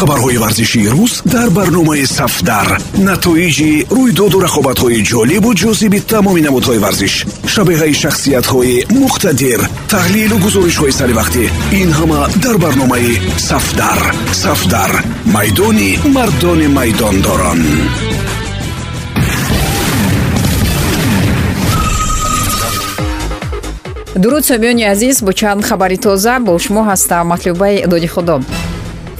хабарҳои варзишии рӯз дар барномаи сафдар. Натоиҷи рӯйдоду рақобатҳои ҷолибу ҷозиби тамоми намудҳои варзиш шабеҳаи шахсиятҳои муқтадир таҳлилу гузоришҳои саривақтӣ ин ҳама дар барномаи сафдар. Сафдар майдони мардони майдондорон. Дуруд сомиёни азиз бо чанд хабари тоза бо шумо ҳастам матлубаи доди худо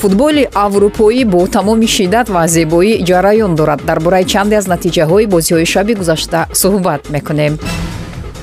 футболи аврупоӣ бо тамоми шиддат ва зебоӣ ҷараён дорад. Дар бораи чанде аз натиҷаҳои бозиҳои шаби гузашта суҳбат мекунем.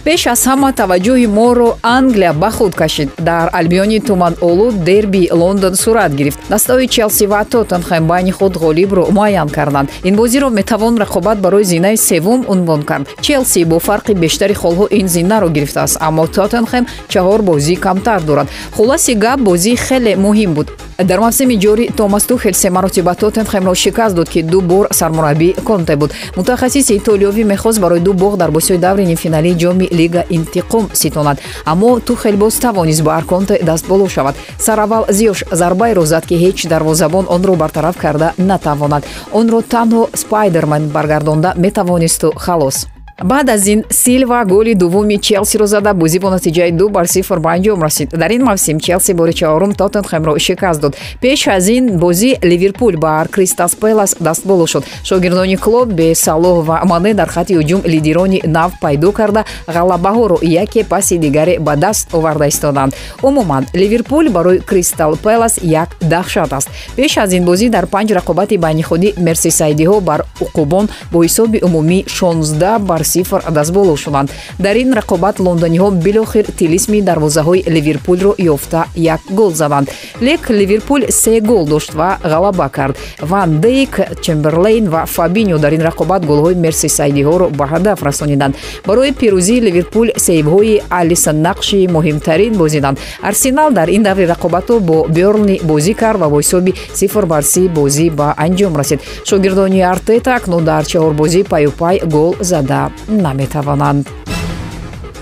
Пеш аз ҳама таваҷҷӯҳи моро англия ба худ кашид. Дар албиёни туманолуд дерби лондон сурат гирифт. Дастаҳои челси ва тоттенхем байни худ ғолибро муайян карданд. Ин бозиро метавон рақобат барои зинаи севум унвон кард. Челси бо фарқи бештари холҳо ин зинаро гирифтааст аммо тоттенхем чаҳор бозӣ камтар дорад. Хулоси гап бозӣ хеле муҳим буд дар мавсими ҷорӣ томас тухел се маротиба тоттенхемро шикаст дод ки ду бор сармураббӣ конте буд. Мутахассиси итолиёвӣ мехост барои ду боғ дар босиҳои даври нимфиналии ҷоми лига интиқом ситонад. Аммо тухел боз тавонист ба арконте дастболо шавад. Сараввал зиёш зарбаеро зад ки ҳеҷ дарвозабон онро бартараф карда натавонад. Онро танҳо спайдермен баргардонда метавонисту халос баъд аз ин силва голи дуввуми челсиро зада. Бозӣ бо натиҷаи ду бар сифр ба анҷом расид. Дар ин мавсим челси бори чаҳорум тоттенхемро шикаст дод. Пеш аз ин бозӣ ливерпул бар кристас пелас дастболо шуд. Шогирдони клуб бе салоҳ ва мане дар хатти ҳуҷум лидирони нав пайдо карда. Ғалабаҳоро яке паси дигаре ба даст оварда истоданд умуман ливерпул барои кристал пелас як даҳшат аст. Пеш аз ин бозӣ дар панҷ рақобати байнихудӣ мерсисайдиҳо бар уқубон бо ҳисоби умумӣ 16 бар сифр дастболо шуданд. Дар ин рақобат лондониҳо билохир тилисми дарвозаҳои ливерпулро ёфта як гол заданд лек ливерпул се гол дошт ва ғалаба кард. Ван дейк чемберлейн ва фабиньо дар ин рақобат голҳои мерсисайдиҳоро ба ҳадаф расониданд. Барои пирӯзии ливерпул сейвҳои алисон нақши муҳимтарин бозиданд. Арсенал дар ин даври рақобатҳо бо бернли бозӣ кард ва бо ҳисоби сифр бар си бозӣ ба анҷом расид. Шогирдони артета акнун дар чаҳорбозии паюпай гол зада наметавонанд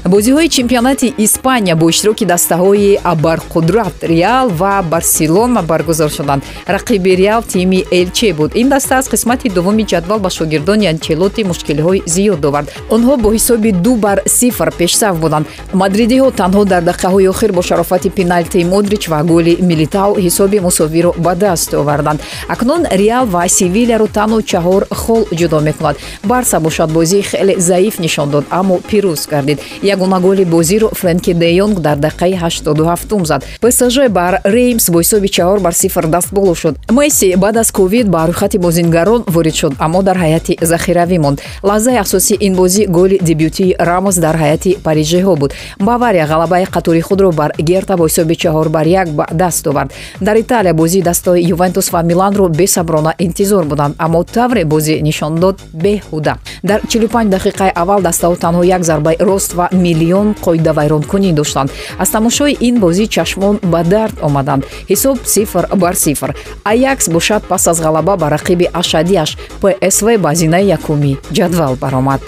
бозиҳои чемпионати испания бо иштироки дастаҳои абарқудрат реал ва барселона баргузор шуданд. Рақиби реал тими элче буд. Ин даста аз қисмати дуввуми ҷадвал ба шогирдони анчелоти мушкилиҳои зиёд овард. Онҳо бо ҳисоби ду бар сифр пешсаф буданд. Мадридиҳо танҳо дар дақиқаҳои охир бо шарофати пеналтии модрич ва голи милитау ҳисоби мусовиро ба даст оварданд. Акнун реал ва севиляро танҳо чаҳор хол ҷудо мекунад. Барса бошад бозии хеле заиф нишон дод аммо пирӯз гардид ягона голи бозиро френки деёнг дар дақиқаи 87 зад. Псж бар реймс бо ҳисоби чаҳор бар сифр дастболо шуд. Месси баъд аз ковид ба рӯйхати бозингарон ворид шуд аммо дар ҳайати захиравӣ монд. Лаҳзаи асосии ин бозӣ голи дебютии рамос дар ҳайати парижеҳо буд. Бавария ғалабаи қатори худро бар герта бо ҳисоби чаҳор бар як ба даст овард. Дар италия бозии дастаҳои ювентус ва миланро бесаброна интизор буданд аммо тавре бозӣ нишон дод беҳуда. Дар 45 дақиқаи аввал дастаҳо танҳо як зарбаи рост ва миллион қоидавайронкунӣ доштанд. Аз тамошои ин бозӣ чашмон ба дард омаданд. Ҳисоб сифр бар сифр. Аякс бошад пас аз ғалаба ба рақиби ашадиаш псв ба зинаи якумӣ ҷадвал баромад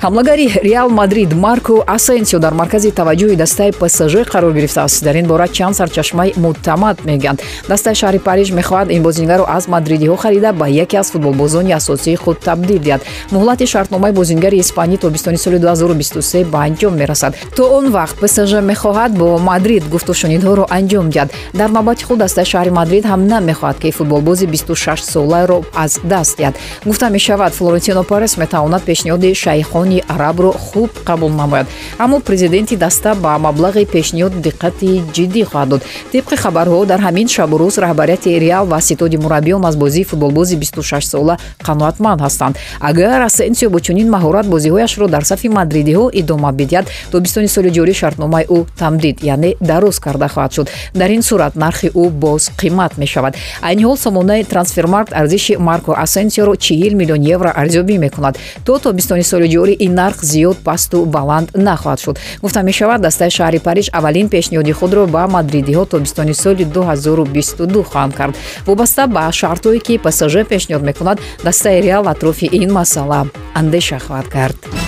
ҳамлагари реал мадрид марко асенсио дар маркази таваҷҷӯҳи дастаи псж қарор гирифтааст дар ин бора чанд сарчашмаи муътамад мегӯянд. Дастаи шаҳри париж мехоҳад ин бозингарро аз мадридиҳо харида ба яке аз футболбозони асосии худ табдил диҳад. Муҳлати шартномаи бозингари испанӣ тобистони соли 2023 ба анҷом мерасад. То он вақт псж мехоҳад бо мадрид гуфтушунидҳоро анҷом диҳад. Дар навбати худ дастаи шаҳри мадрид ҳам намехоҳад ки футболбози 26соларо аз даст диҳад. Гуфта мешавад флорентино парес метавонад пешниҳоди шайхон ҷаҳони арабро хуб қабул намояд. Аммо президенти даста ба маблағи пешниҳод диққати ҷиддӣ хоҳад дод. Тибқи хабарҳо дар ҳамин шабу рӯз раҳбарияти реал ва ситоди мураббиён аз бозии футболбози 26сола қаноатманд ҳастанд. Агар асенсио бо чунин маҳорат бозиҳояшро дар сафи мадридиҳо идома бидиҳад тобистони соли ҷорӣ шартномаи ӯ тамдид яъне дароз карда хоҳад шуд. Дар ин сурат нархи ӯ боз қимат мешавад. Айни ҳол сомонаи трансфермарк арзиши марко асенсиоро 40 миллион евро арзёбӣ мекунад. То тобистони соли ҷорӣ ин нарх зиёд пасту баланд нахоҳад шуд. Гуфта мешавад дастаи шаҳри париж аввалин пешниҳоди худро ба мадридиҳо тобистони соли 2022 хоҳанд кард. Вобаста ба шартҳое ки псж пешниҳод мекунад дастаи реал атрофи ин масъала андеша хоҳад кард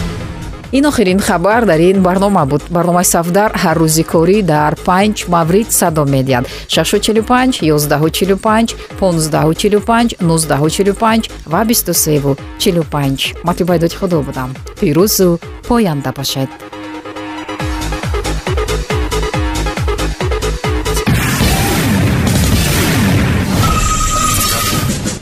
ин охирин хабар дар ин барнома буд. Барномаи сафдар ҳаррӯзи корӣ дар панҷ маврид садо медиҳад. 645 1145 1545 1945 ва 2345 матлубайдоди худо будам. Пирӯзу поянда бошед